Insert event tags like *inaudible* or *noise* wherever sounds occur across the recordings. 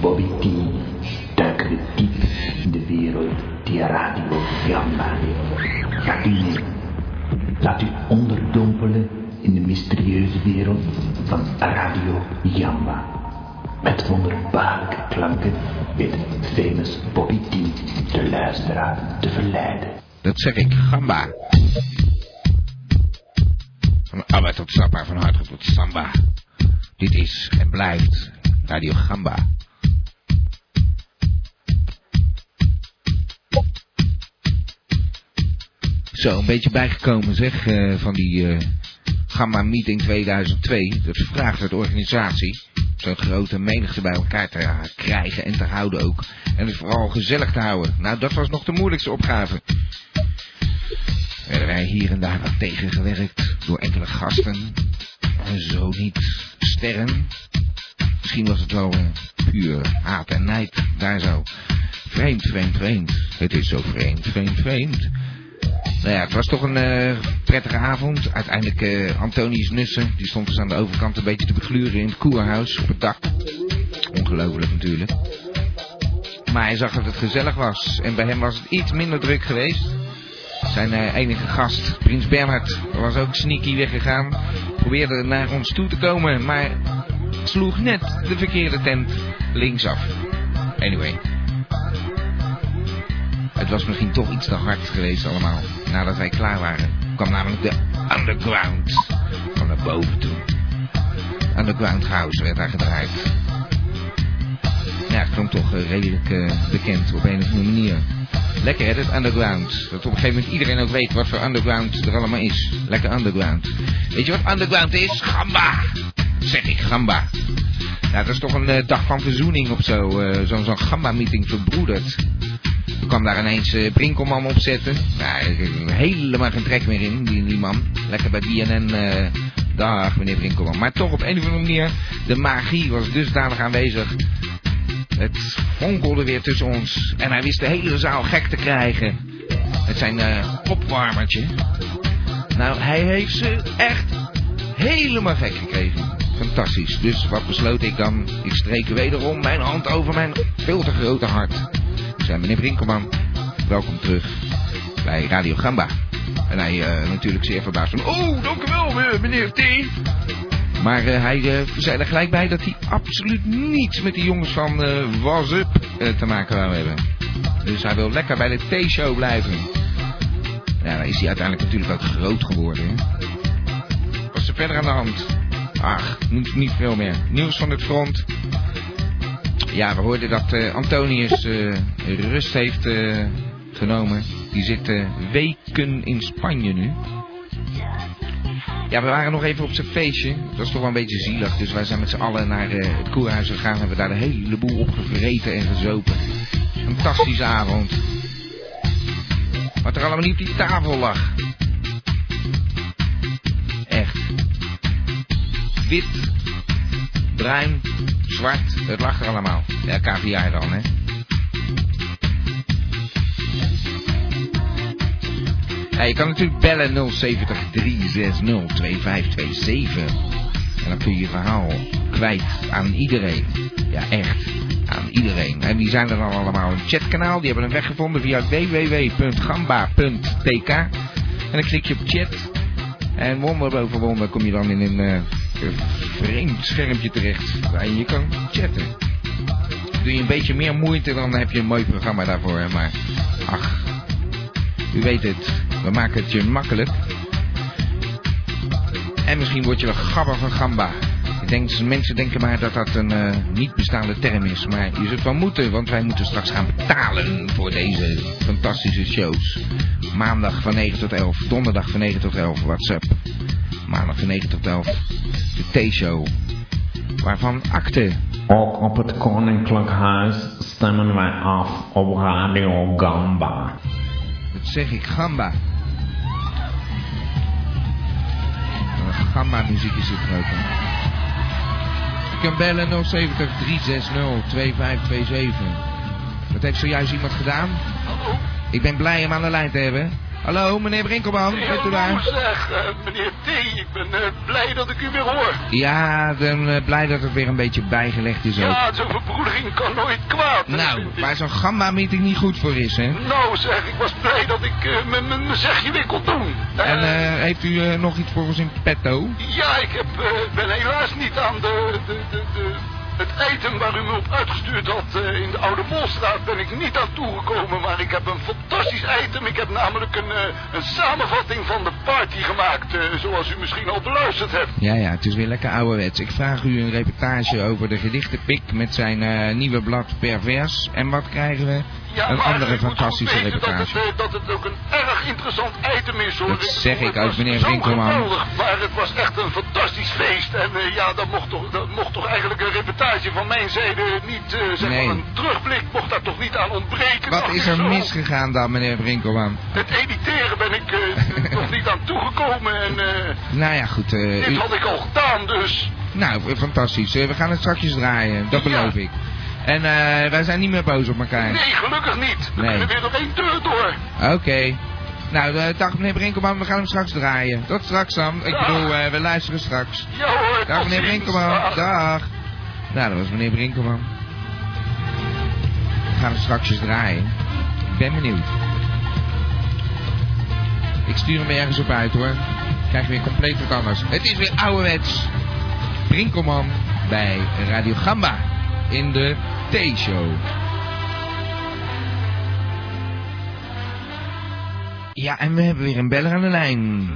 Bobby T, duiken diep in de wereld die Radio Jamba. Gaat u? Laat u onderdompelen in de mysterieuze wereld van Radio Jamba. Met wonderbaarlijke klanken weet famous Bobby T de luisteraar te verleiden. Dat zeg ik, gamba. Van Abba tot Sappa, van harte tot Samba. Dit is en blijft Radio Gamba. Zo, een beetje bijgekomen zeg, eh, van die eh, Gamma Meeting 2002. Dat vraagt het organisatie zo'n grote menigte bij elkaar te krijgen en te houden ook. En het vooral gezellig te houden. Nou, dat was nog de moeilijkste opgave. Werden wij hier en daar wat tegengewerkt door enkele gasten. En zo niet sterren. Misschien was het wel puur haat en nijd, daar zo. Vreemd, vreemd, vreemd. Het is zo vreemd, vreemd, vreemd. Nou ja, het was toch een eh, prettige avond. Uiteindelijk eh Antonius Nussen, die stond dus aan de overkant een beetje te begluren in het koerhuis op het dak. Ongelooflijk natuurlijk. Maar hij zag dat het gezellig was. En bij hem was het iets minder druk geweest. Zijn eh, enige gast, Prins Bernhard, was ook sneaky weggegaan. Probeerde naar ons toe te komen, maar sloeg net de verkeerde tent linksaf. Anyway. Het was misschien toch iets te hard geweest allemaal. Nadat wij klaar waren, kwam namelijk de underground van naar boven toe. Underground House werd daar gedraaid. Ja, het klonk toch eh, redelijk eh, bekend op een of andere manier. Lekker hè, dat underground. Dat op een gegeven moment iedereen ook weet wat voor underground er allemaal is. Lekker underground. Weet je wat underground is? Gamba! Zeg ik, gamba. Dat is toch een eh, dag van verzoening of zo. Zo'n zo'n gamba-meeting verbroederd. Toen kwam daar ineens eh, Brinkelman opzetten. Nou, ik helemaal geen trek meer in, die, die man. Lekker bij BNN. eh dag, meneer Brinkelman. Maar toch op een of andere manier, de magie was dusdanig aanwezig. Het fonkelde weer tussen ons. En hij wist de hele zaal gek te krijgen. Met zijn eh opwarmertje. Nou, hij heeft ze echt helemaal gek gekregen. Fantastisch. Dus wat besloot ik dan? Ik streek wederom mijn hand over mijn veel te grote hart. Meneer Brinkelman, welkom terug bij Radio Gamba. En hij eh, natuurlijk zeer verbaasd van, oh, dank u wel, eh, meneer T. Maar eh, hij zei er gelijk bij dat hij absoluut niets met die jongens van eh, te maken wou hebben. Dus hij wil lekker bij de T-show blijven. Ja, dan is hij uiteindelijk natuurlijk ook groot geworden. Hè? Wat is er verder aan de hand? Ach, niet, niet veel meer. Nieuws van het front. Ja, we hoorden dat eh, Antonius eh, rust heeft eh, genomen. Die zit weken in Spanje nu. Ja, we waren nog even op zijn feestje. Dat is toch wel een beetje zielig. Dus wij zijn met z'n allen naar het koerhuis gegaan. Hebben daar de hele boel op gevreten en gezopen. Fantastische avond. Wat er allemaal niet op die tafel lag. Echt. Wit, bruin, zwart. Het lag er allemaal. Ja, KVR dan, hè. Ja, je kan natuurlijk bellen 070 360 2527. En dan kun je je verhaal kwijt aan iedereen. Ja, echt. Aan iedereen. En die zijn er dan allemaal. Een chatkanaal, die hebben een weg gevonden via www.gamba.tk. En dan klik je op chat. En wonder boven wonder kom je dan in een eh, vreemd schermpje terecht. Waar je kan chatten. Doe je een beetje meer moeite, dan heb je een mooi programma daarvoor. Maar ach, u weet het. We maken het je makkelijk. En misschien word je wel gabber van gamba. Ik denk, mensen denken maar dat dat een eh, niet bestaande term is. Maar je zult wel moeten, want wij moeten straks gaan betalen voor deze fantastische shows. Maandag van 9 tot 11, donderdag van 9 tot 11, WhatsApp. Maandag van 9 tot 11, de T-show. Waarvan akte. Ook op het Koninklijk Huis stemmen wij af op Radio Gamba. Dat zeg ik, gamba. Gamba muziek is er ook. hè. U kunt bellen 070 360 2527. Dat heeft zojuist iemand gedaan. Ik ben blij hem aan de lijn te hebben. Hallo, meneer Brinkelman, bent u daar? zeg, eh, meneer T. Ik ben eh, blij dat ik u weer hoor. Ja, dan eh, blij dat het weer een beetje bijgelegd is ook. Ja, zo'n verbroedering kan nooit kwaad. Nou, waar zo'n gamma-meeting niet goed voor is, hè? Nou zeg, ik was blij dat ik mijn- zegje weer kon doen. En heeft u nog iets voor ons in petto? Ja, ik heb, ben helaas niet aan de, de, de, de, het item waar u me op uitgestuurd had eh, in de Oude Molstraat ben ik niet aan toegekomen. Maar ik heb een fantastisch item. Ik heb namelijk een, eh, een samenvatting van de party gemaakt, eh, zoals u misschien al beluisterd hebt. Ja, ja, het is weer lekker ouderwets. Ik vraag u een reportage over de gedichtenpik met zijn nieuwe blad Pervers. En wat krijgen we? Ja, een andere fantastische reportage. Dat het, eh, dat het ook een erg interessant item is hoor. Dat zeg ik was meneer Winkelman. geweldig, maar het was echt een fantastisch feest. En eh, ja, dat mocht, toch, dat mocht toch eigenlijk een reportage van mijn zijde niet, eh, zeg Nee. maar een terugblik mocht daar toch niet aan ontbreken. Wat is er zo. misgegaan dan, meneer Brinkelman? Het editeren ben ik eh, *laughs* nog niet aan toegekomen en Nou ja, goed. dit u- had ik al gedaan dus. Nou, fantastisch. We gaan het straks draaien, dat Ja. beloof ik. En eh, wij zijn niet meer boos op elkaar. Nee, gelukkig niet. We Nee. kunnen weer nog één deur door. Oké. Nou, eh, dag meneer Brinkelman, we gaan hem straks draaien. Tot straks dan. Ik Dag. bedoel, eh, we luisteren straks. Ja hoor, Dag meneer. Brinkelman, Dag. dag. Nou, dat was meneer Brinkelman. We gaan hem straks eens draaien. Ik ben benieuwd. Ik stuur hem ergens op uit hoor. Krijg weer compleet wat anders. Het is weer ouderwets. Brinkelman bij Radio Gamba in de T-show. Ja, en we hebben weer een beller aan de lijn.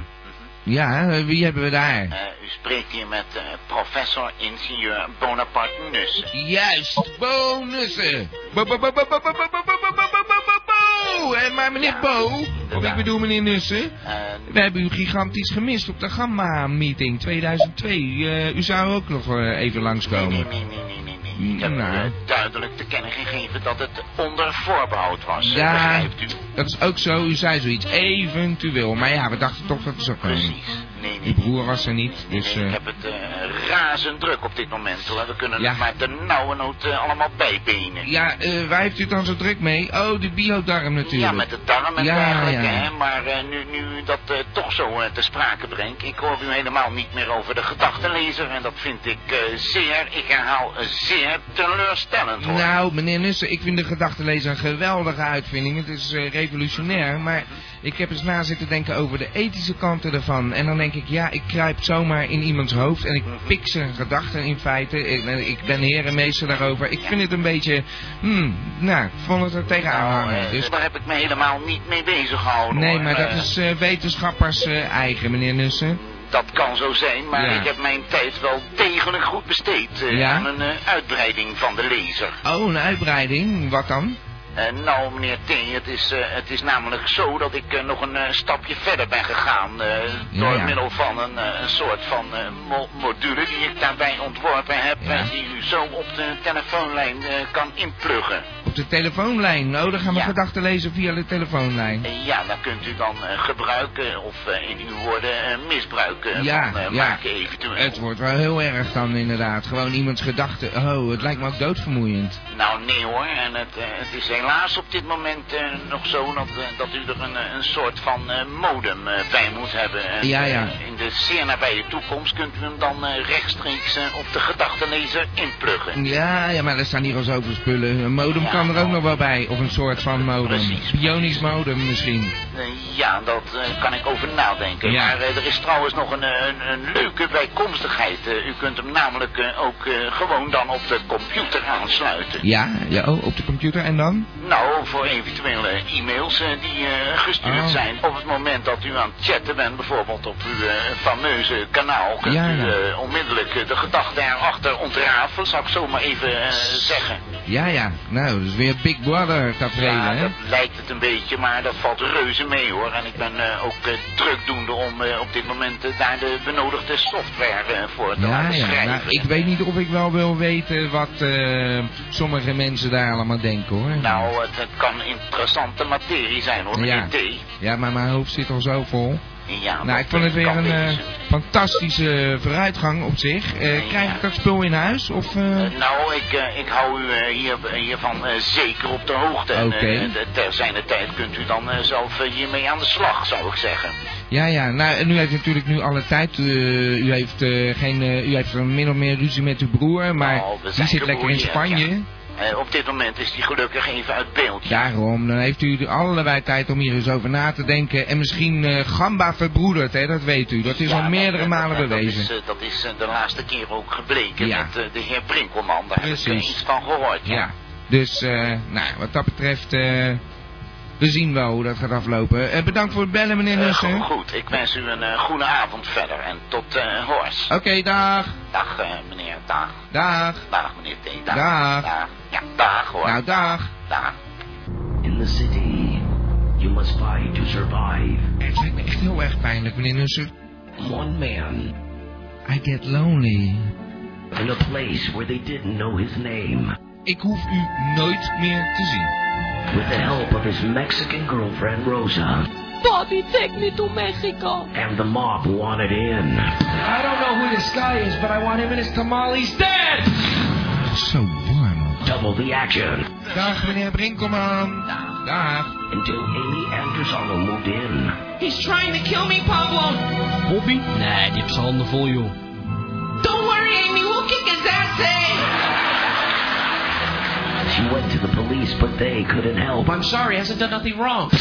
Ja, eh, wie hebben we daar? Eh, u spreekt hier met eh, professor ingenieur Bonaparte Nussen. Juist, bonussen. Bo, bo, bo, bo, bo, bo, bo, bo, bo, bo, bo, bo, bo, bo, bo. En maar meneer Bo, of ik bedoel meneer Nussen, Eh, we hebben u gigantisch gemist op de Gamma-meeting 2002. Eh, u zou ook nog eh, even langskomen. nee, nee, nee, Ik heb Nou. duidelijk te kennen gegeven dat het onder voorbehoud was. Ja, Begrijpt u? dat is ook zo. U zei zoiets, eventueel. Maar ja, we dachten toch dat het zou komen. Precies. Nee, nee, Uw broer was er niet, dus... nee, eh, ik heb het eh, razend druk op dit moment. Hoor. We kunnen Ja. het maar de nauwe nood eh, allemaal bijbenen. Ja, eh, waar heeft u dan zo druk mee? Oh, de biodarm natuurlijk. Ja, met de darm en Ja, dergelijke, ja. hè. Maar nu, nu u dat toch zo te sprake brengt, ik hoor u helemaal niet meer over de gedachtenlezer. En dat vind ik zeer, ik herhaal, zeer teleurstellend, hoor. Nou, meneer Nussen, ik vind de gedachtenlezer een geweldige uitvinding. Het is revolutionair, maar ik heb eens na zitten denken over de ethische kanten ervan. En dan denk ik, ja, ik kruip zomaar in iemands hoofd en ik pik zijn gedachten in feite. Ik, ben- ik ben herenmeester daarover. Ik vind het een beetje, hmm, nou, ik vond het er tegenaan Nou, hangen. eh, Dus, daar heb ik me helemaal niet mee bezig gehouden. nee, maar dat Eh, is eh, wetenschappers eigen, meneer Nussen. Dat kan zo zijn, maar Ja. ik heb mijn tijd wel degelijk goed besteed Ja? aan een uitbreiding van de lezer. Oh, een uitbreiding, wat dan? Eh, nou, meneer T, het is, eh, het is namelijk zo dat ik eh, nog een stapje verder ben gegaan. Ja, door ja. middel van een, een soort van mo- module die ik daarbij ontworpen heb. Ja. En die u zo op de telefoonlijn kan inpluggen. Op de telefoonlijn. Oh, dan gaan we gedachten lezen via de telefoonlijn. Ja, dan kunt u dan gebruiken of in uw woorden misbruik eh, Ja, van maken eventueel. Het wordt wel heel erg dan inderdaad. Gewoon iemands gedachten. Oh, het lijkt me ook doodvermoeiend. Nou, nee hoor. En het, het is helaas op dit moment eh, nog zo dat, eh, dat u er een, eh, een soort van modem bij moet hebben. En, Ja, ja. in de zeer nabije toekomst kunt u hem dan rechtstreeks op de gedachtenlezer inpluggen. Ja, ja, maar er staan hier al zoveel spullen. Een modem Ja, kan er ook nog wel bij. Of een soort van modem. Precies, Bionisch modem misschien. Eh, ja, dat eh, kan ik over nadenken. Ja. Maar eh, er is trouwens nog een, een, een leuke bijkomstigheid. U kunt hem namelijk ook gewoon dan op de computer aansluiten. Ja, ja, oh, op de computer en dan? Nou, voor eventuele e-mails die gestuurd Oh. zijn. Op het moment dat u aan het chatten bent, bijvoorbeeld op uw fameuze kanaal, kunt Ja, u ja. onmiddellijk de gedachten erachter ontrafelen, zou ik zo maar even zeggen. Ja, ja. Nou, dat is weer Big Brother tafereel, Ja, hè? dat lijkt het een beetje, maar dat valt reuze mee hoor. En ik ben eh, ook eh, drukdoende om eh, op dit moment daar de benodigde software voor te Ja, laten ja. schrijven. Nou, ik weet niet of ik wel wil weten wat sommige mensen daar allemaal denken, hoor. Nou, het, het kan interessante materie zijn hoor, Ja. meneer T. Ja, maar mijn hoofd zit al zo vol. Ja, Nou, ik vond het weer een uh, fantastische vooruitgang op zich. Uh, krijg ik dat spul in huis? Of, uh... nou, ik, ik hou u hier, hiervan zeker op de hoogte. Okay. ter zijn tijd kunt u dan zelf hiermee aan de slag, zou ik zeggen. Ja, ja. Nou, en u heeft natuurlijk nu alle tijd. u, heeft, geen, u heeft min of meer ruzie met uw broer, maar nou, die zit lekker in Spanje. Ja. Uh, op dit moment is die gelukkig even uit beeld. Daarom, dan heeft u allebei tijd om hier eens over na te denken. En misschien uh, Gamba verbroederd, hè, dat weet u. Dat is al meerdere malen bewezen. Dat is, uh, dat is de laatste keer ook gebleken ja. met de heer Brinkelman. Daar Precies. heb ik iets van gehoord. Ja, ja. dus nou, wat dat betreft... We zien wel hoe dat gaat aflopen. Uh, bedankt voor het bellen, meneer Nussen. Uh, goed, ik wens u een uh, goede avond verder. En tot uh, hoors. Oké, okay, dag. Dag, meneer. Dag. Dag. Dag, meneer T. Dag. Dag. dag. Ja, dag hoor. Nou, dag. Dag. In the city, you must fight to survive. Het lijkt me echt heel erg pijnlijk, meneer Nussen. One man. I get lonely. In a place where they didn't know his name. Ik hoef u nooit meer te zien. With the help of his Mexican girlfriend, Rosa. Bobby, take me to Mexico. And the mob wanted in. I don't know who this guy is, but I want him and his tamales dead! So warm. Double the action. Dag, meneer Brinkelman. Dag. Dag. Until Amy Andersolo moved in. He's trying to kill me, Pablo. Bobby? Nee, die heeft zijn handen vol, joh. She went to the police, but they couldn't help. I'm sorry, hasn't done nothing wrong.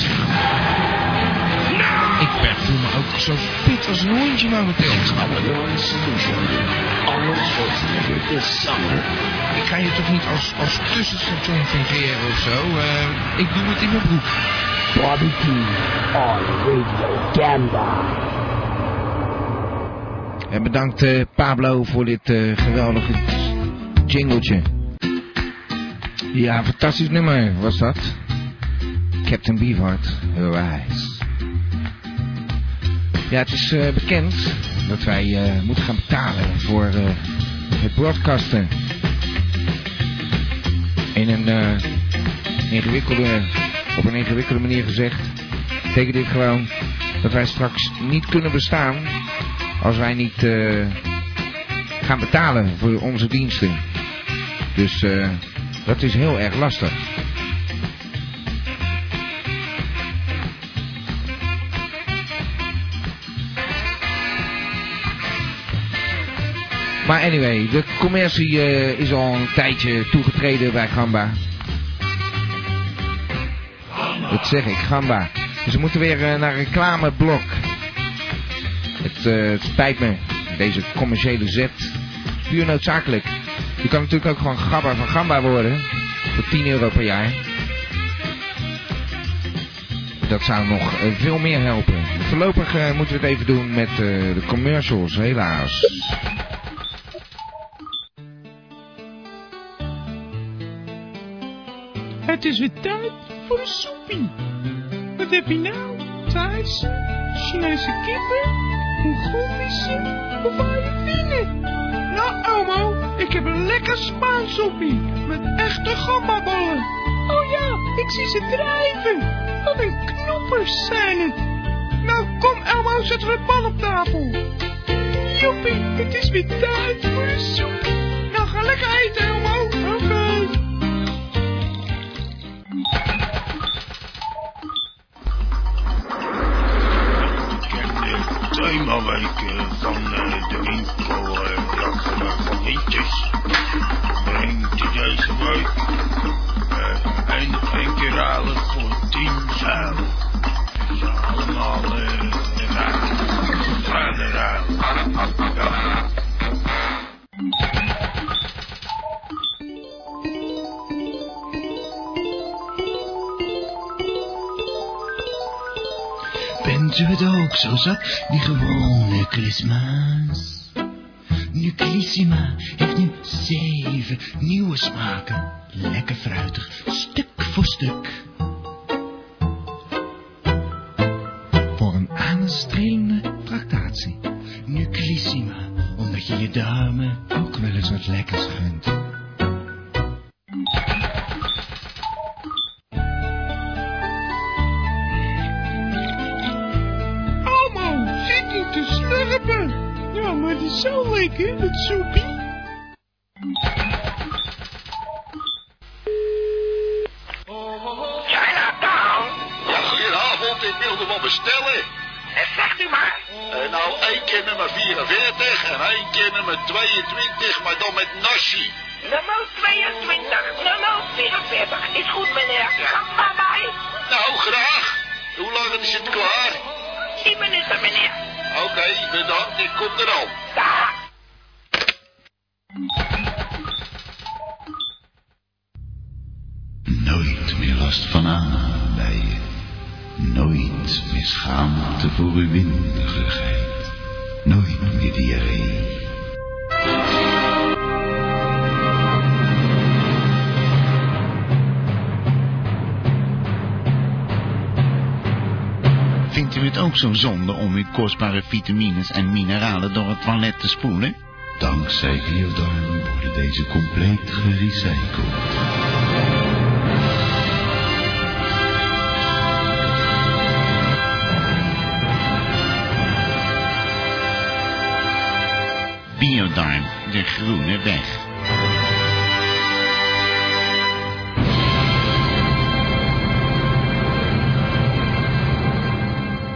Ik ben voel me ook zo fit als een hondje momenteel. Solution. Summer. Ik ga je toch niet als, als tussenstation fungeren of zo? Uh, ik doe het in mijn broek. Bobby T on Radio Gamba. En bedankt uh, Pablo voor dit uh, geweldige jingletje. Ja, fantastisch nummer was dat. Captain Beefheart, Rise. Ja, het is uh, bekend dat wij uh, moeten gaan betalen voor uh, het broadcasten. In een ingewikkelde, op een ingewikkelde manier gezegd, betekent dit gewoon dat wij straks niet kunnen bestaan als wij niet gaan betalen voor onze diensten. Dus eh dat is heel erg lastig. Maar anyway, de commercie uh, is al een tijdje toegetreden bij Gamba. Dat zeg ik, Gamba. Dus we moeten weer uh, naar reclameblok. Het, uh, het spijt me, deze commerciële zet. Puur noodzakelijk. Je kan natuurlijk ook gewoon Gabba van Gamba worden. Voor 10 euro per jaar. Dat zou nog uh, veel meer helpen. Voorlopig uh, moeten we het even doen met uh, de commercials, helaas. Het is weer tijd voor een soepie. Wat heb je nou? Thais? Chinese kippen? Mongolische? Of Argentine? Nou, Elmo, ik heb een lekker Spaans soepie met echte gambaballen. Oh ja, ik zie ze drijven. Wat een knoppers zijn het. Nou, kom Elmo, zet er een bal op tafel. Joepie, het is weer tijd voor de soep. Nou, ga lekker eten, zat, die gewone Christmas? Nuclissima heeft nu zeven nieuwe smaken. Lekker fruitig, stuk voor stuk. Keer nummer 44 en één keer nummer 22, maar dan met nasi. Nummer 22, nummer 44. Is goed, meneer. Ga maar bij. Nou, graag. Hoe lang is het klaar? 10 minuten, meneer. Oké, bedankt. Ik kom er al. Nooit meer last van aanbijen. Nooit meer schaamte voor uw winderigheid. Vindt u het ook zo zonde om uw kostbare vitamines en mineralen door het toilet te spoelen? Dankzij Geodarm worden deze compleet gerecycled. Biodarm, de groene weg.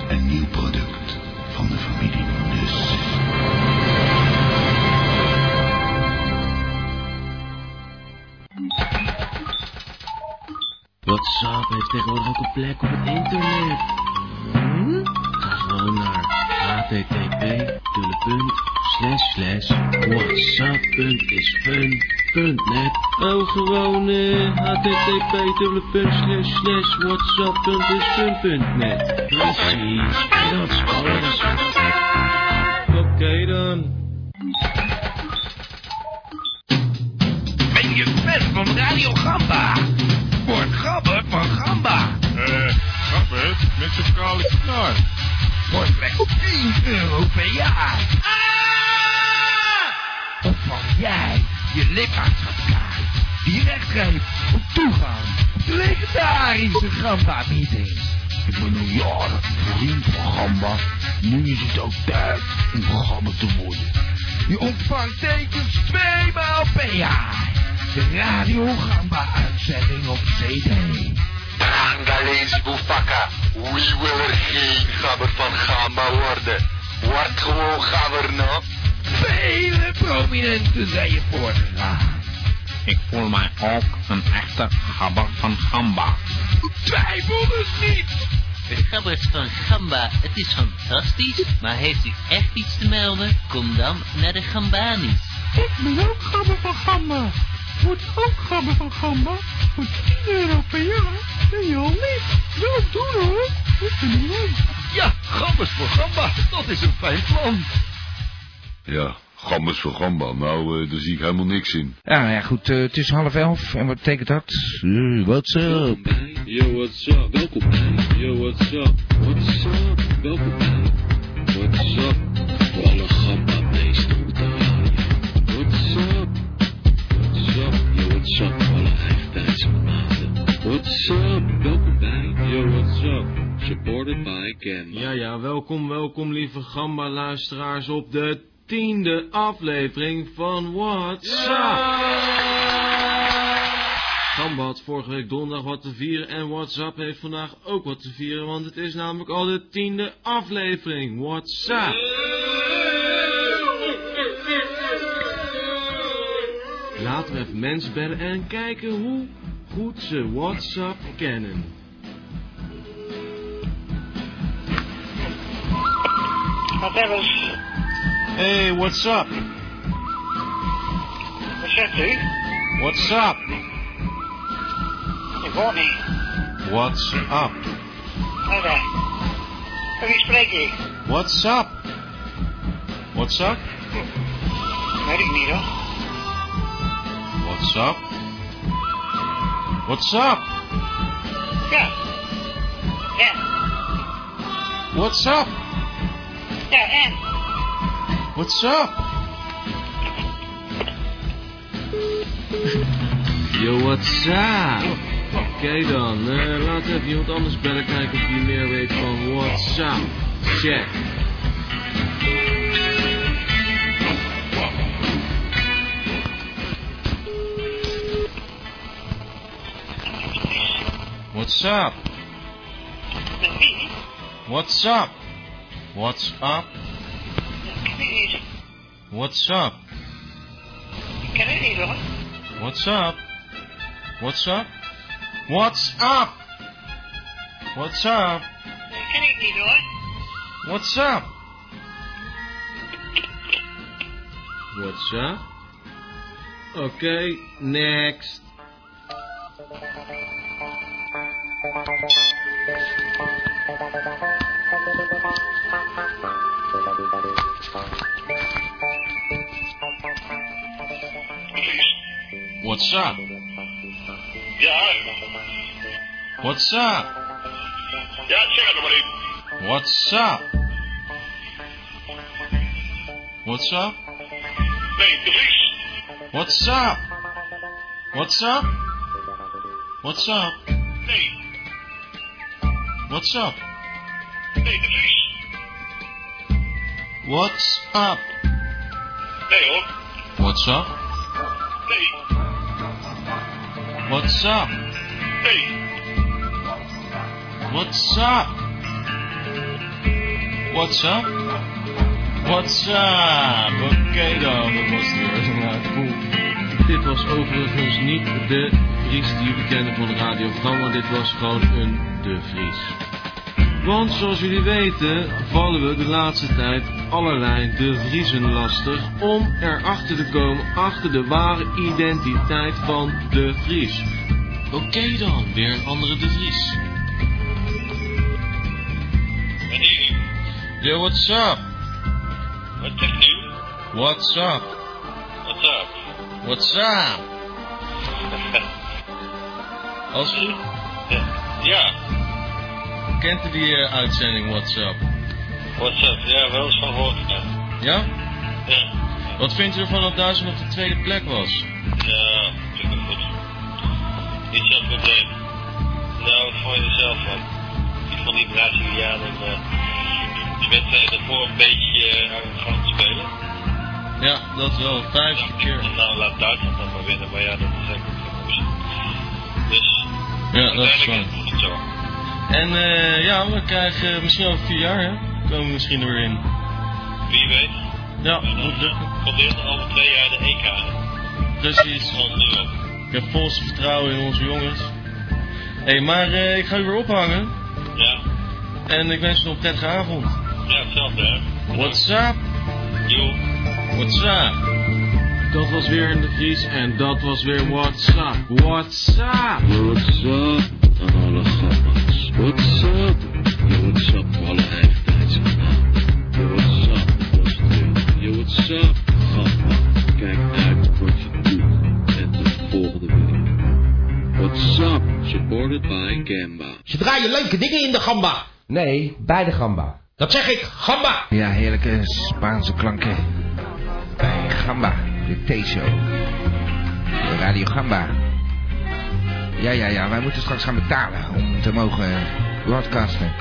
Een nieuw product van de familie Nus. WhatsApp heeft tegenwoordig ook een plek op het internet. Hm? Ga gewoon naar http whatsapp.isfun.net Oh, gewoon eh, http whatsapp.isfun.net Precies, dat is alles. Oké dan. Ben je fan van Radio Gamba? Word gabber van Gamba. Eh, Gabbert, met zijn kale knar. Slechts 10 euro per jaar. Ontvang jij je lidmaatschapkaart. Die recht geeft op toegang op de legendarische Gamba-meeting. Ik ben al jaren vriend van Gamba. Nu is het ook tijd om Gamba te worden. Je ontvangt tekens twee maal per jaar. De Radio Gamba-uitzending op CD. Gandalese Boefakka. Wie wil er geen gabber van Gamba worden? Word gewoon gabber, no? Vele prominenten zijn je voorgegaan. Ik voel mij ook een echte gabber van Gamba. Twijfel dus niet. De gabbers van Gamba, het is fantastisch. Maar heeft u echt iets te melden? Kom dan naar de Gambanis. Ik ben ook gabber van Gamba. Word ook gabber van Gamba. Voor 10 euro per jaar ben je al lid. Wel doen hoor. Ik vind het leuk. Ja, gabbers voor Gamba. Dat is een fijn plan. Ja, gambers voor Gamba. Nou, eh, daar zie ik helemaal niks in. Ja, ja goed, eh, het is half elf. En wat betekent dat? Uh, what's up? Yo, what's up? Welkom bij. Yo, what's up? What's up? Welkom bij. What's up? Yo, what's up? What's up? Welkom bij. Yo, what's up? Supported by Gamba. Ja, ja, welkom, welkom lieve gamba-luisteraars op de tiende aflevering van What's Up? Gamba had vorige week donderdag wat te vieren en WhatsApp heeft vandaag ook wat te vieren, want het is namelijk al de tiende aflevering. WhatsApp. Even mensen bellen en kijken hoe goed ze WhatsApp kennen. Ze? Hey, what's up? Wat zegt u? What's up? Ik hoor niet. What's up? Oké. Met wie spreek ik? What's up? What's up? Weet ik niet hoor. What's up? What's up? Ja. Ja. What's up? Ja, en? What's up? Yo, what's up? Oké dan, eh, laten we even iemand anders bellen kijken of hij meer weet van what's up. Check. What's up? Met wie? What's up? What's up? Ik ken het niet. What's up? Ik ken het niet hoor. What's up? What's up? What's up? What's up? Ik ken het niet hoor. What's up? What's up? Okay, next. What's up? Ja, What's up? ja, zeg het nog maar even. What's up? What's up? Nee, de Vries. What's up? What's up? What's up? Nee, What's up? nee, de Vries. What's up? Nee hoor. What's up? Nee, What's up? nee. What's up? What's up? What's up? Oké dan, dat was het weer. Nou, cool. Dit was overigens niet de Vries die we kennen van de radiogram, dit was gewoon een De Vries. Want zoals jullie weten vallen we de laatste tijd allerlei De Vriezen lastig om erachter te komen achter de ware identiteit van De Vries. Oké dan, weer een andere De Vries. Yo, what's up? wat zegt u? What's up? What's up? What's up? *laughs* Als ja. Kent u die eh, uitzending What's up? What's up? Ja, wel eens van gehoord. Ja. Ja? Ja, Wat vindt u ervan dat Duitsland op de tweede plek was? ja vind ik goed. Niet zo'n probleem. Nou, wat vond je er zelf van? Ik vond die Brazilianen uh, die wedstrijd ervoor een beetje uh, arrogant spelen. Ja, dat wel. Vijfde keer. En nou laat Duitsland dan maar winnen, maar ja, dat is eigenlijk moes. Dus, Ja, dat is waar. zo. En eh, ja, we krijgen misschien over vier jaar, hè? Komen we misschien er weer in. Wie weet. Ja, komt eerst over twee jaar de EK. Precies. Ik heb volste vertrouwen in onze jongens. Hé, hey, maar eh, ik ga u weer ophangen. Ja, En ik wens u nog een prettige avond. ja, hetzelfde hè. What's up? Yo. What's up? Dat was weer in de Vries en dat was weer What's up? What's up? What's up aan alle gamma's? What's up? Yo, what's up alle Supported by Gamba. Ze draaien leuke dingen in de gamba. Nee, bij de gamba. Dat zeg ik, gamba. Ja, heerlijke Spaanse klanken. Bij Gamba, de T-show. Radio Gamba. Ja, ja, ja, wij moeten straks gaan betalen om te mogen broadcasten.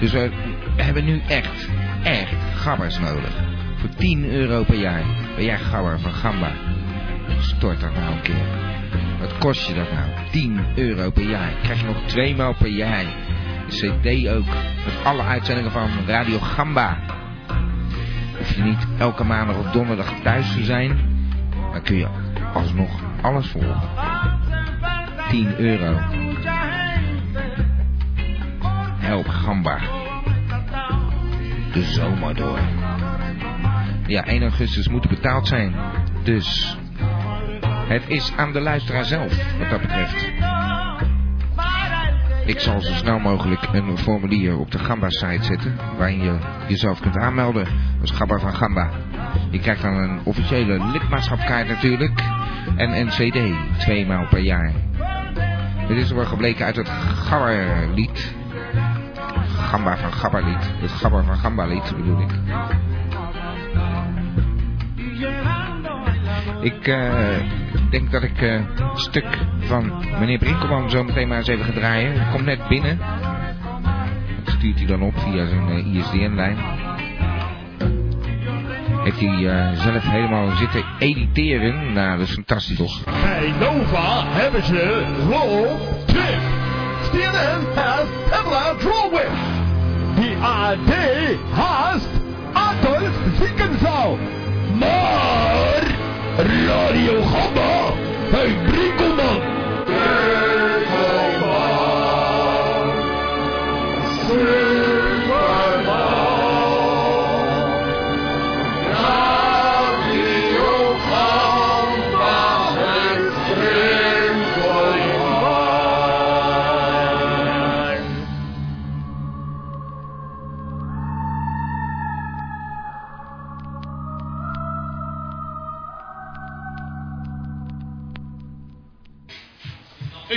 Dus we hebben nu echt, echt gabbers nodig. Voor 10 euro per jaar ben jij gabber van Gamba. Stort dat nou een keer. Wat kost je dat nou? 10 euro per jaar. Krijg je nog twee maal per jaar. CD ook. Met alle uitzendingen van Radio Gamba. Hoef je niet elke maandag of donderdag thuis te zijn. Dan kun je alsnog alles volgen. 10 euro. Help Gamba. De zomer door. Ja, 1 augustus moet betaald zijn. Dus het is aan de luisteraar zelf wat dat betreft. Ik zal zo snel mogelijk een formulier op de Gamba-site zetten... waarin je jezelf kunt aanmelden als Gamba van Gamba. Je krijgt dan een officiële lidmaatschapkaart natuurlijk... en een cd, twee maal per jaar. Dit is wel gebleken uit het Gabber-lied. Gamba van Gabba-lied. Het Gabber van Gamba-lied bedoel ik. Ik eh, denk dat ik eh, een stuk van meneer Brinkelman zo meteen maar eens even ga draaien. Hij komt net binnen. Dat stuurt hij dan op via zijn eh, ISDN-lijn. Heeft hij zelf helemaal zitten editeren. Nou, dat is fantastisch toch? Bij Nova hebben ze Roll Tip. CNN has Pamela Drolwich. De AD haast Adolf Ziekenzaal. Radio Gamma uit Brinkelman.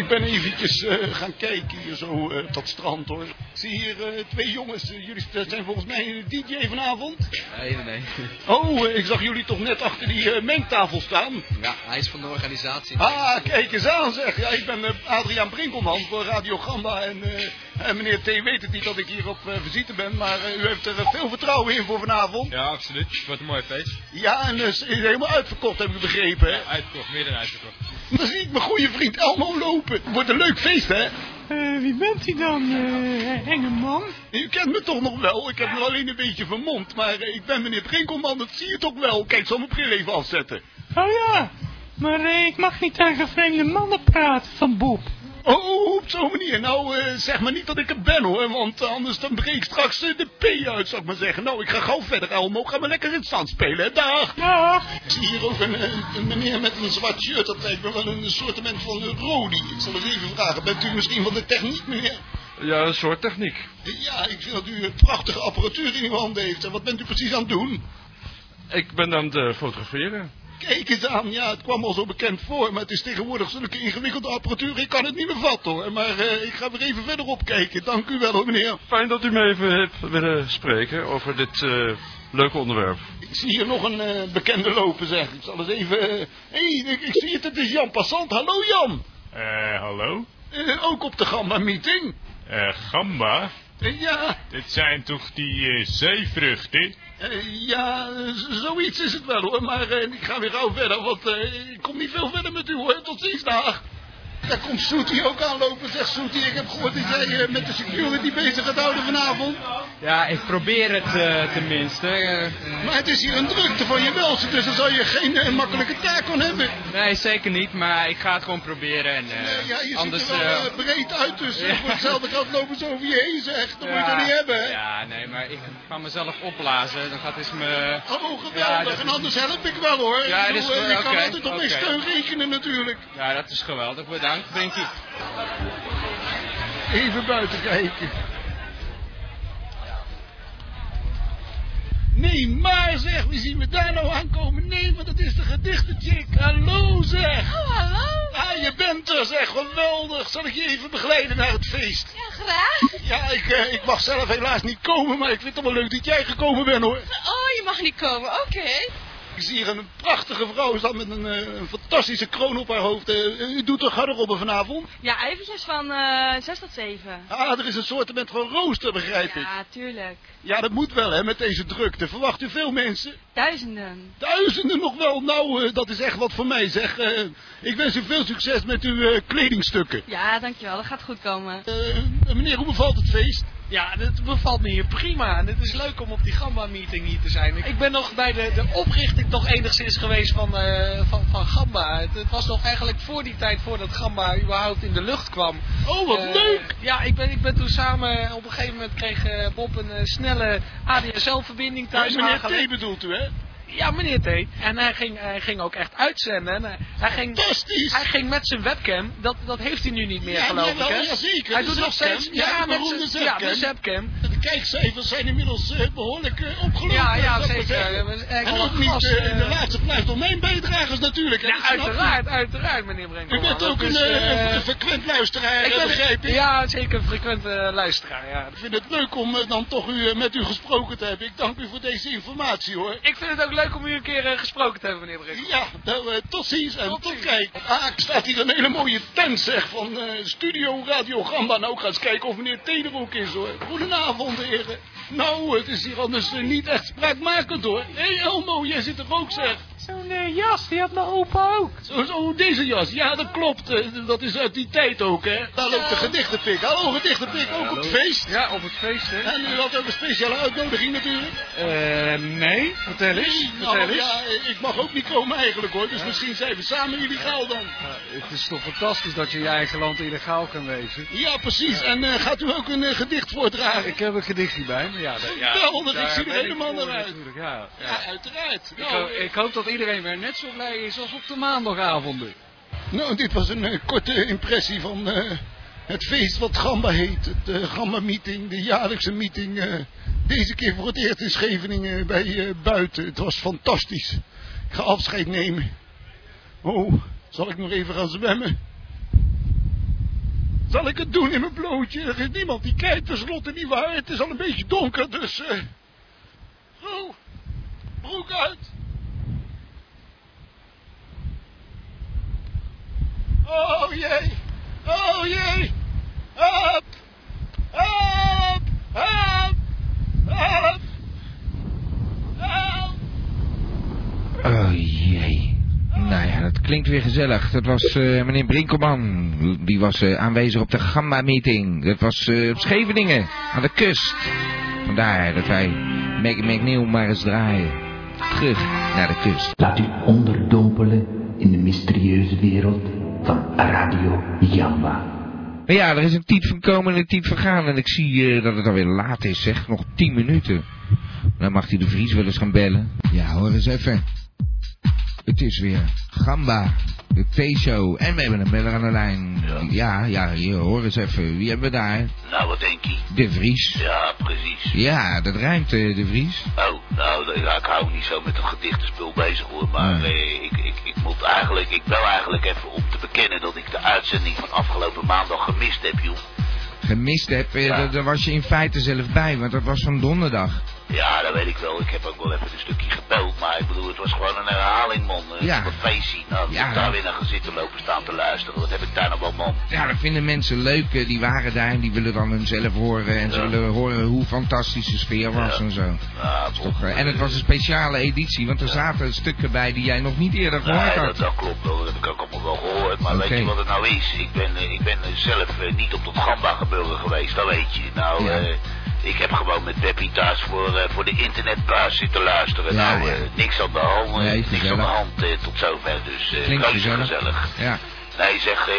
Ik ben eventjes eh, gaan kijken hier zo eh, tot strand hoor. Ik zie hier eh, twee jongens. Jullie zijn volgens mij DJ vanavond. Nee, nee, nee. Oh, ik zag jullie toch net achter die mengtafel staan. Ja, hij is van de organisatie. Ah, kijk eens aan zeg. Ja, ik ben Adriaan Brinkelman voor Radio Gamba. En, eh, en meneer T weet het niet dat ik hier op visite ben. Maar eh, u heeft er veel vertrouwen in voor vanavond. Ja, absoluut. Wordt een mooi feest. Ja, en is helemaal uitverkocht heb ik begrepen. Hè? Uitverkocht, meer dan uitverkocht. Dan zie ik mijn goede vriend Elmo lopen. Wordt een leuk feest hè. Eh, wie bent u dan, eh, enge man? U kent me toch nog wel? Ik heb me alleen een beetje vermomd. Maar eh, ik ben meneer Brinkelman, dat zie je toch wel. Kijk, zal mijn bril even afzetten. Oh ja, maar ik mag niet tegen vreemde mannen praten van Bob. Oh, op zo'n manier. Nou, eh, zeg maar niet dat ik het ben hoor, want anders dan breek ik straks eh, de P uit, zou ik maar zeggen. Nou, ik ga gauw verder, Elmo. Ga maar lekker in het zand spelen, hè. Dag. Dag. Ik zie hier ook een, een, een meneer met een zwart shirt. Dat lijkt me wel een assortiment van een Rodi. Ik zal eens even vragen, bent u misschien van de techniek, meneer? Ja, een soort techniek. Ja, ik zie dat u een prachtige apparatuur in uw handen heeft. En wat bent u precies aan het doen? Ik ben aan het eh, fotograferen. Kijk eens aan, ja, het kwam al zo bekend voor, maar het is tegenwoordig zulke ingewikkelde apparatuur, ik kan het niet meer vatten hoor. Maar eh, ik ga weer even verderop kijken, dank u wel hoor meneer. Fijn dat u me even hebt willen spreken over dit eh, leuke onderwerp. Ik zie hier nog een eh, bekende lopen zeg, ik zal eens even... Hé, hey, ik, ik zie het, het is Jan Passant, hallo Jan. Eh, hallo? Eh, ook op de Gamba meeting. Eh, gamba? Ja, Dit zijn toch die eh, zeevruchten? Eh, ja, zoiets is het wel hoor, maar eh, ik ga weer gauw verder, want eh, ik kom niet veel verder met u hoor, tot ziens dag. Daar komt Soetie ook aanlopen, zegt Soetie, ik heb gehoord dat jij eh, met de security bezig gaat houden vanavond. Ja, ik probeer het eh, tenminste. eh. Maar het is hier een drukte van je welste, dus dan zal je geen makkelijke taak aan hebben. nee, zeker niet, maar ik ga het gewoon proberen. En, eh, Ja, je anders, ziet er wel breed uit, dus ja. voor hetzelfde geld lopen ze over je heen, zeg. Dat moet je toch niet hebben, hè? Ja, nee, maar ik ga mezelf opblazen. Dan gaat het me... Oh, geweldig. Ja, dat en anders help ik wel, hoor. Ja, ik dat is je kan altijd op mijn steun rekenen, natuurlijk. Ja, dat is geweldig. Bedankt, Brinkie. Even buiten kijken. Nee, maar zeg, wie zien we daar nou aankomen? Nee, maar dat is de gedichtenchick. Hallo zeg. Oh, hallo. Ah, je bent er zeg, geweldig. Zal ik je even begeleiden naar het feest? Ja, graag. Ja, ik, eh, ik mag zelf helaas niet komen, maar ik vind het wel leuk dat jij gekomen bent hoor. Oh, je mag niet komen, oké. Ik zie hier een prachtige vrouw staan met een, eh, een fantastische kroon op haar hoofd. Eh, u doet toch garderobe vanavond? Ja, eventjes van eh 6 tot 7. Ah, er is een soort van rooster, begrijp ik. Ja, tuurlijk. Ja, dat moet wel, hè, met deze drukte. Verwacht u veel mensen? Duizenden. Duizenden nog wel. Nou, dat is echt wat voor mij, zeg. Ik wens u veel succes met uw kledingstukken. Ja, dankjewel. Dat gaat goed komen. Meneer, hoe bevalt het feest? Ja, het bevalt me hier prima. En het is leuk om op die Gamba-meeting hier te zijn. Ik ben nog bij de, de oprichting toch enigszins geweest van, eh, van, van Gamba. Het, het was nog eigenlijk voor die tijd, voordat Gamba überhaupt in de lucht kwam. Oh, wat Eh, leuk! Ja, ik ben, ik ben toen samen, op een gegeven moment kreeg eh, Bob een snelle ADSL-verbinding thuis Eh, meneer. T bedoelt u, hè? Ja, meneer T. En hij ging, hij ging ook echt uitzenden. En hij- hij, ging, hij ging met zijn webcam. Dat, dat heeft hij nu niet meer, Ja, geloof ik. Hè? ja, zeker, Hij doet nog steeds. Ja, de met zijn- Ja, de. Zapcam. De kijkcijfers zijn inmiddels eh, behoorlijk eh, opgelopen. Ja, ja, zeker. En ook niet eh, in de laatste plaats door mijn bijdragers natuurlijk. Ja, u. uiteraard, uiteraard, meneer U Brenkelman. bent ook een, frequent luisteraar, ik ben- begrijp ik. Ja, zeker een frequente luisteraar, ja. Ik vind het leuk om dan toch u, met u gesproken te hebben. Ik dank u voor deze informatie hoor. Ik vind het ook leuk om u een keer eh, gesproken te hebben, meneer Brenkelman. Ja, nou, eh, tot ziens en tot, kijk. Ah, er staat hier een hele mooie tent zeg van eh, Studio Radio Gamba. Nou, ga eens kijken of meneer T er ook is hoor. Goedenavond heren. Nou, het is hier anders niet echt spraakmakend hoor. Hé hey, Elmo, jij zit er ook zeg. Zo'n eh, jas, die had mijn opa ook. Zo, zo, deze jas. Ja, dat klopt. Eh, Dat is uit die tijd ook, hè. Daar loopt de gedichtenpik. Hallo, gedichtenpik. Ook op het feest. Ja, op het feest, hè? En u had ook een speciale uitnodiging natuurlijk. Eh, nee, vertel eens. Vertel Nou, eens. ja, ik mag ook niet komen eigenlijk, hoor. Dus misschien zijn we samen illegaal dan. Het is toch fantastisch dat je in je eigen land illegaal kan wezen. Ja, precies. En eh, gaat u ook een gedicht voordragen? Ik heb een gedichtje bij me, ja. dat- ja Geweldig, ik zie er helemaal naar uit. Ja, ja. Ja, uiteraard. Ik, Nou, ho- ik hoop dat iedereen weer net zo blij is als op de maandagavonden. Nou, dit was een eh, korte impressie van eh, het feest wat Gamba heet. Het eh, Gamba-meeting, de jaarlijkse meeting. deze keer voor het eerst in Scheveningen bij buiten. Het was fantastisch. Ik ga afscheid nemen. Oh, zal ik nog even gaan zwemmen? Zal ik het doen in mijn blootje? Er is niemand die kijkt, tenslotte niet waar. Het is al een beetje donker, dus... Oh, broek uit. Oh jee! Oh jee! Help! Help! Help! Help! Help! Oh jee. Nou ja, dat klinkt weer gezellig. Dat was eh, meneer Brinkelman. Die was eh, aanwezig op de Gamma-meeting. Dat was eh, op Scheveningen, aan de kust. Vandaar dat wij Make McNeil maar eens draaien. Terug naar de kust. Laat u onderdompelen in de mysterieuze wereld van Radio Jamba. Maar ja, er is een tijd van komen en een tijd van gaan. En ik zie eh, dat het alweer laat is, zeg. Nog 10 minuten. Dan mag hij de Vries wel eens gaan bellen. Ja, hoor eens even. Het is weer Gamba, de T-show. En we hebben een beller aan de lijn. Ja, ja, hier, hoor eens even. Wie hebben we daar? Nou, wat denk je? De Vries. Ja, precies. Ja, dat ruimt, eh, de Vries. Oh, nou, ja, ik hou niet zo met het gedichtenspul bezig hoor. Maar eh, ik, ik, ik moet eigenlijk, ik bel eigenlijk even om te bekennen dat ik de uitzending van afgelopen maandag gemist heb, joh. Gemist heb, eh, daar was je in feite zelf bij, want dat was van donderdag. Ja, dat weet ik wel. Ik heb ook wel even een stukje gebeld. Maar ik bedoel, het was gewoon een herhaling, man. Ja. Een feestje. Nou, Ja, daar weer naar gaan zitten lopen staan te luisteren. Wat heb ik daar nou wel, man? Ja, dat vinden mensen leuk. eh, Die waren daar en die willen dan hunzelf horen. En ze willen horen hoe fantastisch de sfeer was en zo. Ja, toch, eh, en het was een speciale editie, want er zaten stukken bij die jij nog niet eerder gehoord Nee, had. dat, dat klopt wel. Dat heb ik ook allemaal wel gehoord. Maar weet je wat het nou is? Ik ben, eh, ik ben zelf niet op dat gamba gebeuren geweest, dat weet je. Nou, eh, ik heb gewoon met Deppie thuis voor, eh, voor de internetbaas zitten luisteren. Ja, nou, ja. eh, niks aan de hand. eh, Nee, niks aan de hand tot zover. Dus Klinkt reuze gezellig. gezellig. Ja. Nee, zeg,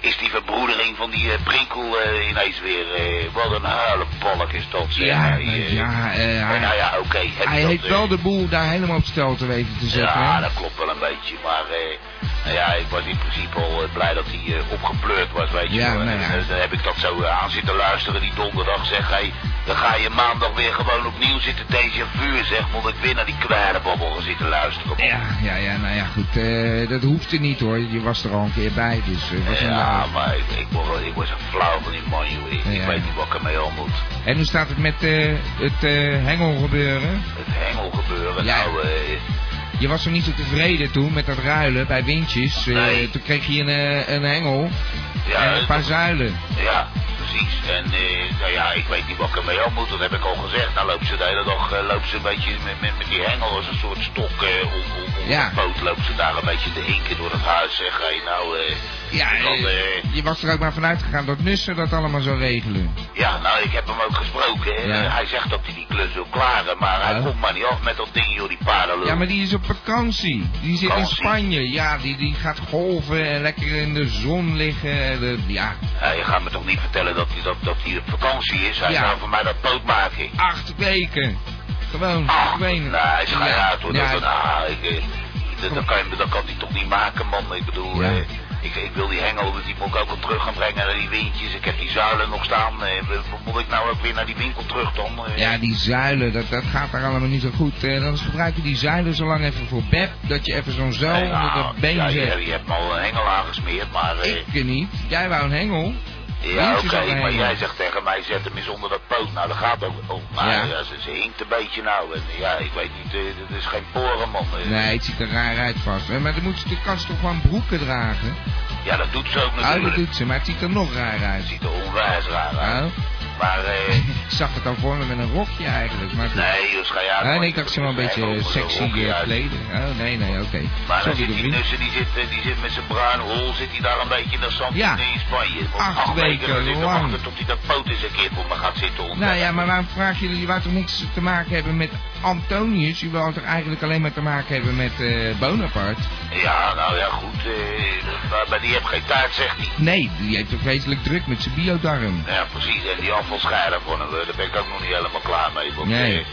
is die verbroedering van die eh, Prinkel eh, ineens weer... eh, wat een huilenbalk is dat, zeg. Ja, ja, hij- nou ja, oké. Hij heeft wel de boel daar helemaal op stel te weten te zetten. ja, hè? dat klopt wel een beetje. Maar nou ja, ik was in principe al blij dat hij opgepleurd was, weet je Ja, wel. nou ja. dan heb ik dat zo aan zitten luisteren die donderdag. Zeg, hey, dan ga je maandag weer gewoon opnieuw zitten deze vuur, zeg. Moet ik weer naar die kwijlenbabbel gaan zitten luisteren. man. Ja, ja, ja, nou ja, goed. dat hoefde niet hoor. Je was er al een keer bij, dus was een Ja, maar ik, ik, word wel- ik was een flauw van die man. Ik, ik weet niet wat ik ermee aan moet. En hoe staat het met eh, het eh, hengel gebeuren? Het hengel gebeuren, Ja. nou... eh, Je was er niet zo tevreden toen met dat ruilen bij windjes. Nee. Toen kreeg je een, een hengel Ja, en een paar zuilen. Ja, precies. En nou ja, ik weet niet wat ik ermee aan moet, dat heb ik al gezegd. Nou loopt ze de hele dag eh, loopt ze een beetje met, met, met die hengel als een soort stok om, om, om Ja. de poot. Loopt ze daar een beetje te hinken door het huis. Zeg, hey, nou, Ja, dan, eh, eh, je was er ook maar vanuit gegaan dat Nussen dat allemaal zou regelen. ja, nou, ik heb hem ook gesproken. Ja. hij zegt dat hij die klus wil klaren, maar hij komt maar niet af met dat ding, joh, die paardenlul. Ja, maar die is op vakantie. Die zit in? Spanje. Ja, die, die gaat golven en lekker in de zon liggen. De- ja, Ja, je gaat me toch niet vertellen dat hij, dat, dat hij op vakantie is? Hij Ja. zou voor mij dat poot maken. acht weken. Gewoon, Ach, verdwenen. Nee, hij Ja, uit hoor. ja, Dat, nou, ik, eh, dat, dat, kan, je- dat kan hij toch niet maken, man. Ik bedoel, Ja. eh, ik, ik wil die hengel, die moet ik ook wel terug gaan brengen naar die windjes. Ik heb die zuilen nog staan. Eh, moet ik nou ook weer naar die winkel terug dan? Eh, Ja, die zuilen, dat, dat gaat daar allemaal niet zo goed. Eh, dan gebruik je die zuilen zo lang even voor beb, dat je even zo'n zuil nou, onder dat been ja, zet. je hebt me al een hengel aangesmeerd, maar... eh, Ik niet. Jij wou een hengel. Ja, oké, maar jij zegt tegen mij, zet hem eens onder dat poot. Nou, dat gaat ook. Maar Ja. ja. ze, ze hinkt een beetje nou. En ja, ik weet niet, eh, dat is geen poren, man. Eh, Nee, het ziet er raar uit vast. Eh, Maar dan moet ze, kan ze toch gewoon broeken dragen? Ja, dat doet ze ook Oh, natuurlijk. dat doet ze, maar het ziet er nog raar uit. ziet er onwijs raar uit. Oh, Maar, eh... Ik *laughs* zag het al voor me met een rokje eigenlijk. Maar. Nee, joh, ga je uit. Nee, ik dacht ze wel een beetje sexy eh, kleden. Oh, nee, nee, oké. Maar dan zit de die. Nussen, die zit, eh, die zit met zijn bruin hol, zit hij daar een beetje in de zand Ja. in Spanje. Op Acht weken dan lang. wachten tot hij dat poot eens een keer voor me gaat zitten onder. Nou ja, maar waarom vraag je, je wou toch niks te maken hebben met Antonius? Je wou toch eigenlijk alleen maar te maken hebben met eh, Bonaparte? Ja, nou ja, goed. eh, maar, maar die heeft geen tijd, zegt hij. Nee, die heeft toch vreselijk druk met zijn biodarm. Ja, precies. En die afvalscheider van hem, eh, daar ben ik ook nog niet helemaal klaar mee. Want, Nee. eh,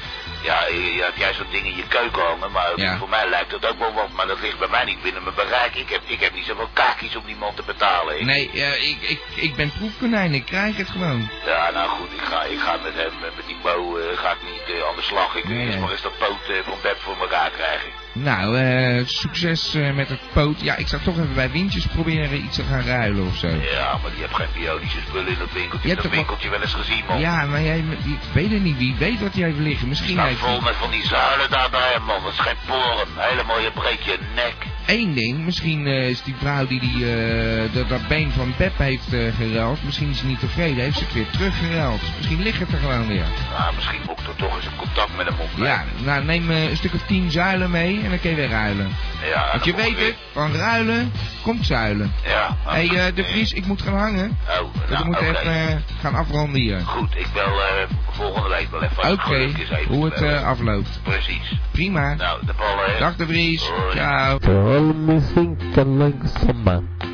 ja, je, hebt jij zo'n ding in je keuken hangen, maar Ja. voor mij lijkt dat ook wel wat. Maar dat ligt bij mij niet binnen mijn bereik. Ik heb, ik heb niet zoveel kaakjes om die man te betalen. Nee, eh, ik, ik, ik ben proefkonijn, ik krijg het gewoon. Ja, nou goed, ik ga, ik ga met hem, met die Bo, eh, ga ik niet eh, aan de slag. Ik Nee, maar eens dat poot van Beb voor elkaar krijgen. Nou, eh, succes eh, met het poot. Ja, ik zou toch even bij Windjes proberen iets te gaan ruilen of zo. Ja, maar die heeft geen bionische spullen in dat winkeltje. Je hebt heb dat winkeltje wel eens gezien, man. Ja, maar jij, ik weet het niet. Wie weet wat jij heeft liggen. Misschien heeft vol met van die zuilen daar bij hem, man. Dat is geen poren. Hele mooie breek je nek. Eén ding, misschien eh, is die vrouw die, die eh, dat, dat been van Pep heeft eh geruild, misschien is ze niet tevreden, heeft ze het weer teruggeruild. Misschien ligt het er gewoon weer. Nou, misschien moet ik er toch eens een contact met hem opnemen. Ja, nou neem een stuk of tien zuilen mee en dan kun je weer ruilen. Ja, Want je weet het, van ruilen komt zuilen. Ja. Hé, hey, eh, de Vries, ik moet gaan hangen. Oh, Dus nou, we moeten even eh, gaan afronden hier. Goed, ik bel eh, volgende week wel even. Oké, hoe het eh, afloopt. Precies. Prima. Nou, de ballen, hè. Dag de Vries. Ciao.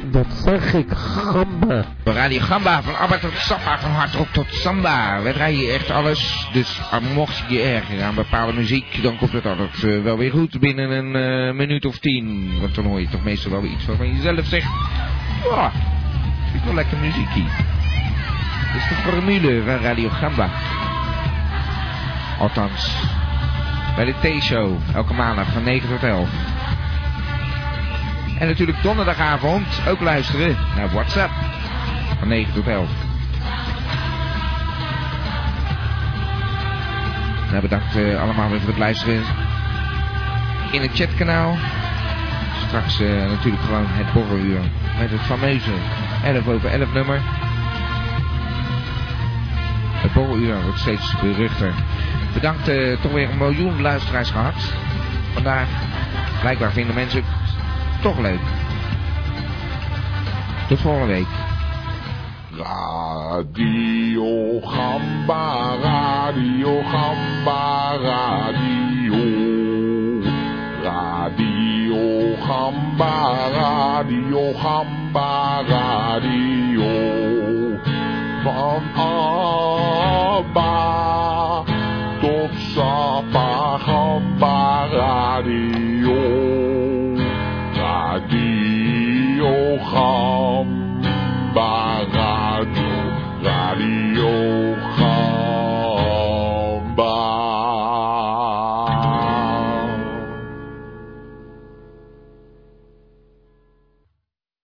Muziek. Dat zeg ik, gamba. We Radio Gamba, van Abba tot Samba, van hardrock tot Samba. We hier echt alles. Dus ah, mocht je ergeren aan bepaalde muziek, dan komt het altijd eh, wel weer goed binnen een eh, minuut of tien. Want dan hoor je toch meestal wel iets waarvan je zelf zegt... Ja, vind ik wel lekker muziekie. Dat is de formule van Radio Gamba. Althans, bij de T-show, elke maandag van 9 tot 11. En natuurlijk donderdagavond ook luisteren naar WhatsApp. Van 9 tot 11. Nou, bedankt eh, allemaal weer voor het luisteren. In het chatkanaal. Straks eh, natuurlijk gewoon het borreluur. Met het fameuze 11 over 11 nummer. Het borreluur wordt steeds beruchter. Bedankt eh, toch weer een miljoen luisteraars gehad. Vandaag. Blijkbaar vinden mensen toch leuk. Tot volgende week. Radio Gamba, Radio Gamba, Radio. Radio Gamba, Radio Gamba, Radio. Van Abba